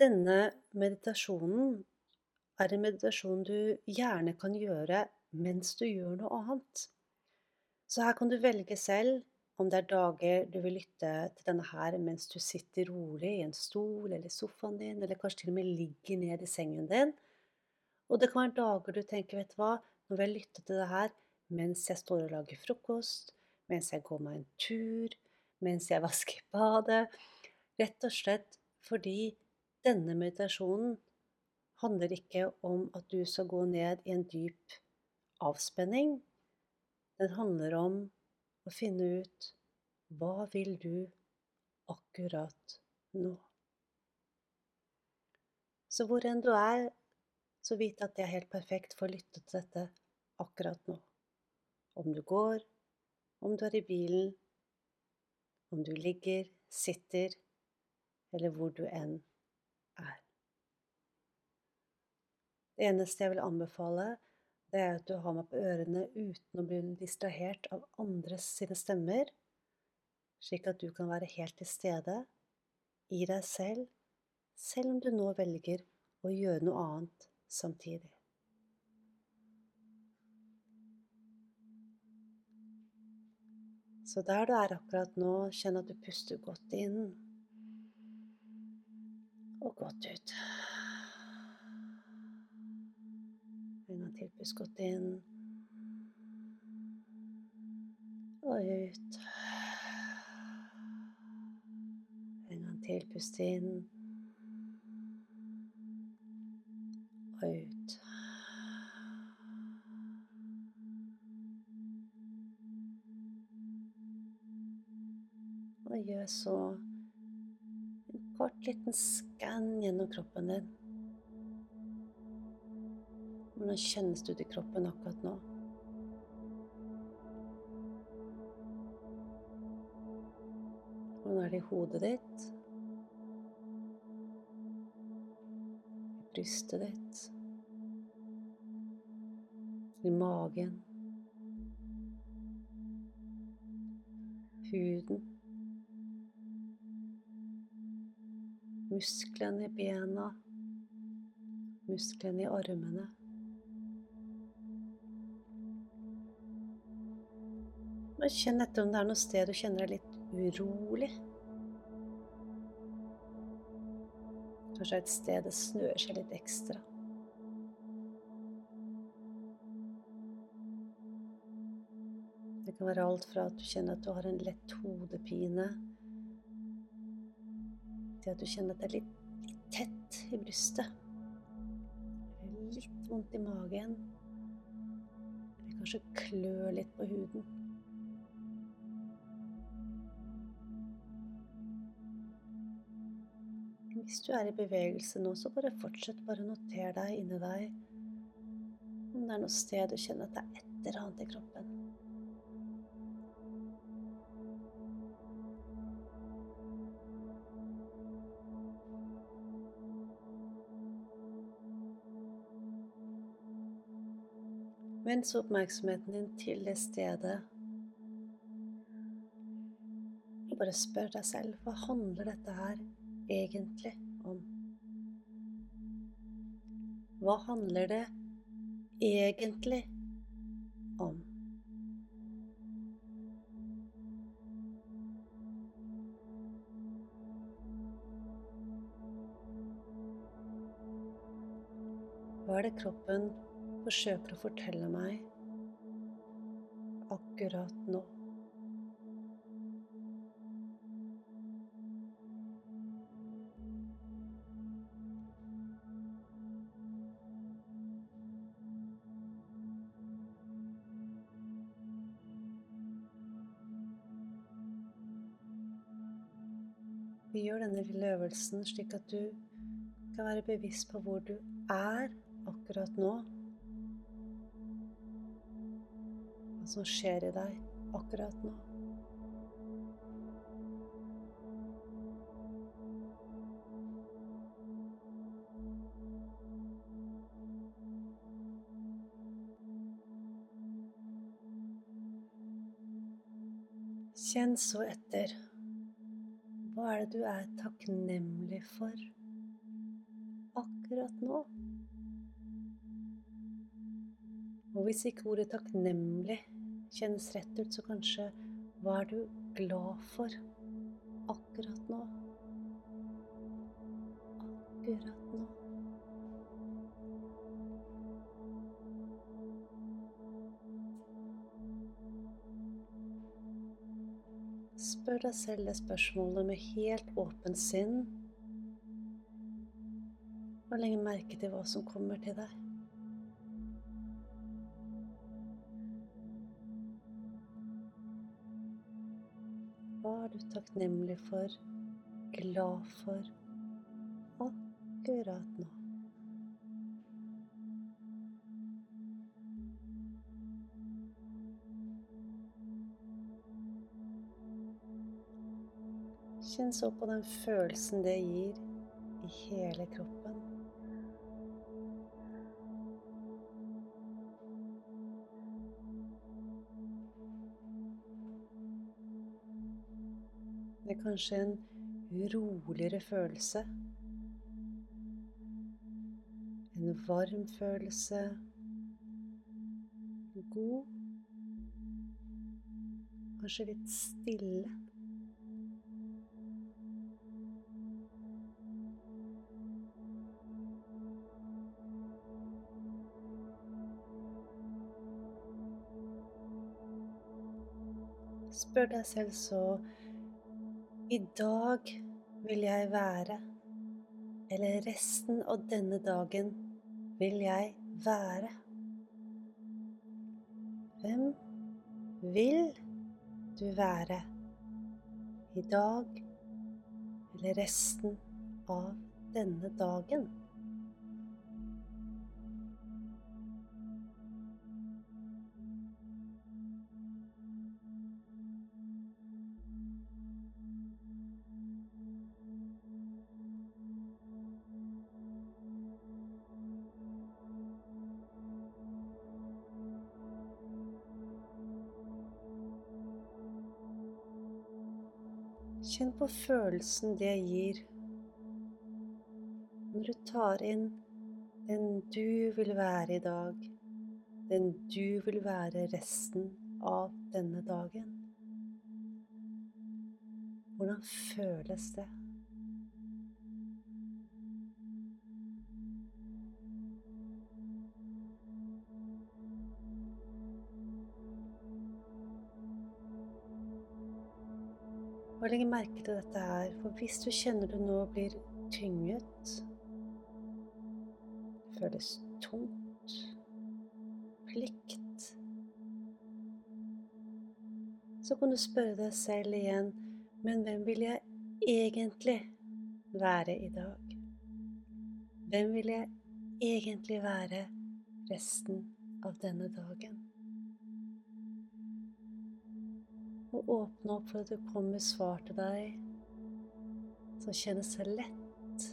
Denne meditasjonen er en meditasjon du gjerne kan gjøre mens du gjør noe annet. Så her kan du velge selv om det er dager du vil lytte til denne her mens du sitter rolig i en stol eller sofaen din, eller kanskje til og med ligger ned i sengen din. Og det kan være dager du tenker, vet du hva, nå vil jeg lytte til det her mens jeg står og lager frokost, mens jeg går meg en tur, mens jeg vasker badet. Rett og slett fordi denne meditasjonen handler ikke om at du skal gå ned i en dyp avspenning. Den handler om å finne ut hva vil du akkurat nå? Så hvor enn du er, så vit at det er helt perfekt for å lytte til dette akkurat nå. Om du går, om du er i bilen, om du ligger, sitter, eller hvor du enn er. Det eneste jeg vil anbefale, det er at du har meg på ørene uten å bli distrahert av andres sine stemmer, slik at du kan være helt til stede i deg selv, selv om du nå velger å gjøre noe annet samtidig. Så der du er akkurat nå, kjenn at du puster godt inn og godt ut. En gang til, pust inn og ut. En gang til, pust inn og ut. Og gjør så en kort, liten skann gjennom kroppen din. Hvordan kjennes det ut i kroppen akkurat nå? Hvordan er det i hodet ditt? I brystet ditt? I magen? Huden? musklene i bena, musklene i armene. Og kjenn etter om det er noe sted du kjenner deg litt urolig. Kanskje et sted det snør seg litt ekstra. Det kan være alt fra at du kjenner at du har en lett hodepine, til at du kjenner at det er litt, litt tett i brystet. Litt vondt i magen. Eller kanskje klør litt på huden. Hvis du er i bevegelse nå, så bare fortsett. Bare noter deg inni deg om det er noe sted du kjenner at det er et eller annet i kroppen. Vend oppmerksomheten din til det stedet. Og bare spør deg selv hva handler dette her egentlig om? Hva handler det egentlig om? Hva er det kroppen forsøker å fortelle meg akkurat nå. Gjør denne lille øvelsen slik at du kan være bevisst på hvor du er akkurat nå. Hva som skjer i deg akkurat nå. Kjenn så etter. Hva er det du er takknemlig for akkurat nå. Og hvis ikke ordet takknemlig kjennes rett ut, så kanskje hva er du glad for akkurat nå? Akkurat nå. Spør deg selv det spørsmålet med helt åpent sinn, og legg merke til hva som kommer til deg. Hva er du takknemlig for, glad for, akkurat nå? Kjenn så på den følelsen det gir i hele kroppen. Det er kanskje en roligere følelse. En varm følelse. God. Kanskje litt stille. Spør deg selv så I dag vil jeg være, eller resten av denne dagen vil jeg være. Hvem vil du være i dag eller resten av denne dagen? Kjenn på følelsen det gir når du tar inn den du vil være i dag, den du vil være resten av denne dagen. Hvordan føles det? Og legg merke til dette her, for hvis du kjenner du nå blir tynget, føles tungt, plikt, så kan du spørre deg selv igjen, men hvem vil jeg egentlig være i dag? Hvem vil jeg egentlig være resten av denne dagen? Og åpne opp for at det kommer svar til deg som kjennes lett,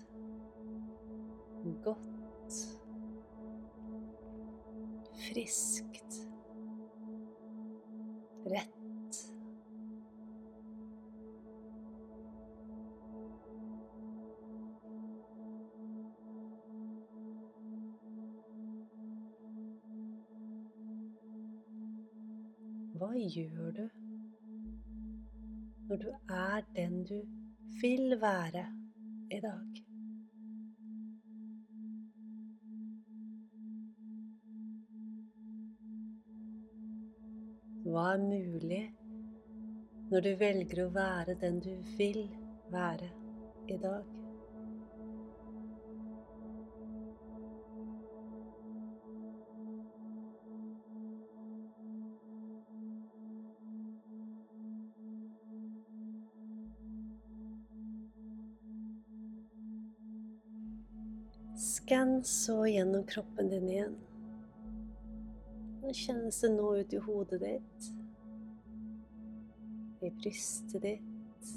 godt, friskt, rett. Hva gjør du når du er den du vil være i dag? Hva er mulig når du velger å være den du vil være i dag? Skann så gjennom kroppen din igjen. Hvordan kjennes det nå ut i hodet ditt? I brystet ditt?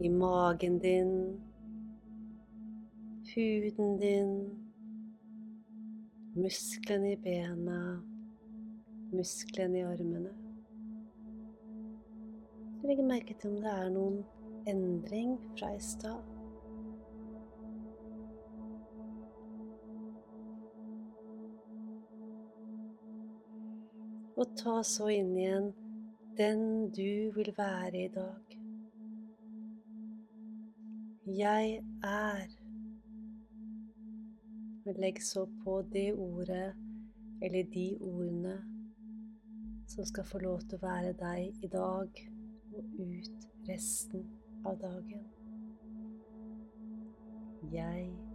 I magen din? Huden din? Musklene i bena? Musklene i armene? Legg merke til om det er noen endring fra i stad. Og ta så inn igjen den du vil være i dag. Jeg er. Legg så på det ordet eller de ordene som skal få lov til å være deg i dag og ut resten av dagen. Jeg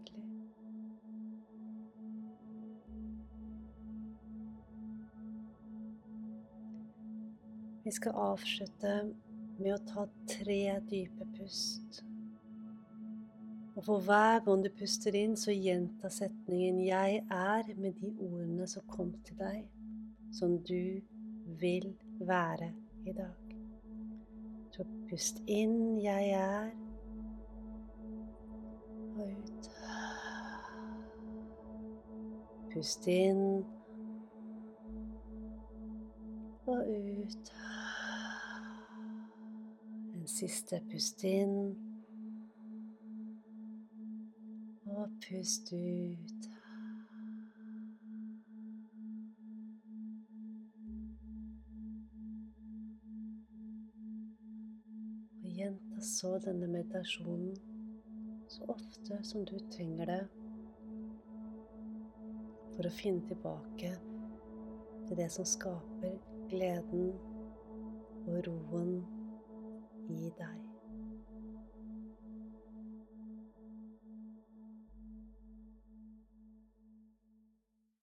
Nydelig. Vi skal avslutte med å ta tre dype pust. Og for hver gang du puster inn, så gjenta setningen 'Jeg er' med de ordene som kom til deg, som du vil være i dag. Så pust inn 'Jeg er', og ut. Pust inn og ut. En siste pust inn. Og pust ut. Og gjenta så denne meditasjonen så ofte som du trenger det for å finne tilbake til det som skaper gleden og roen i deg.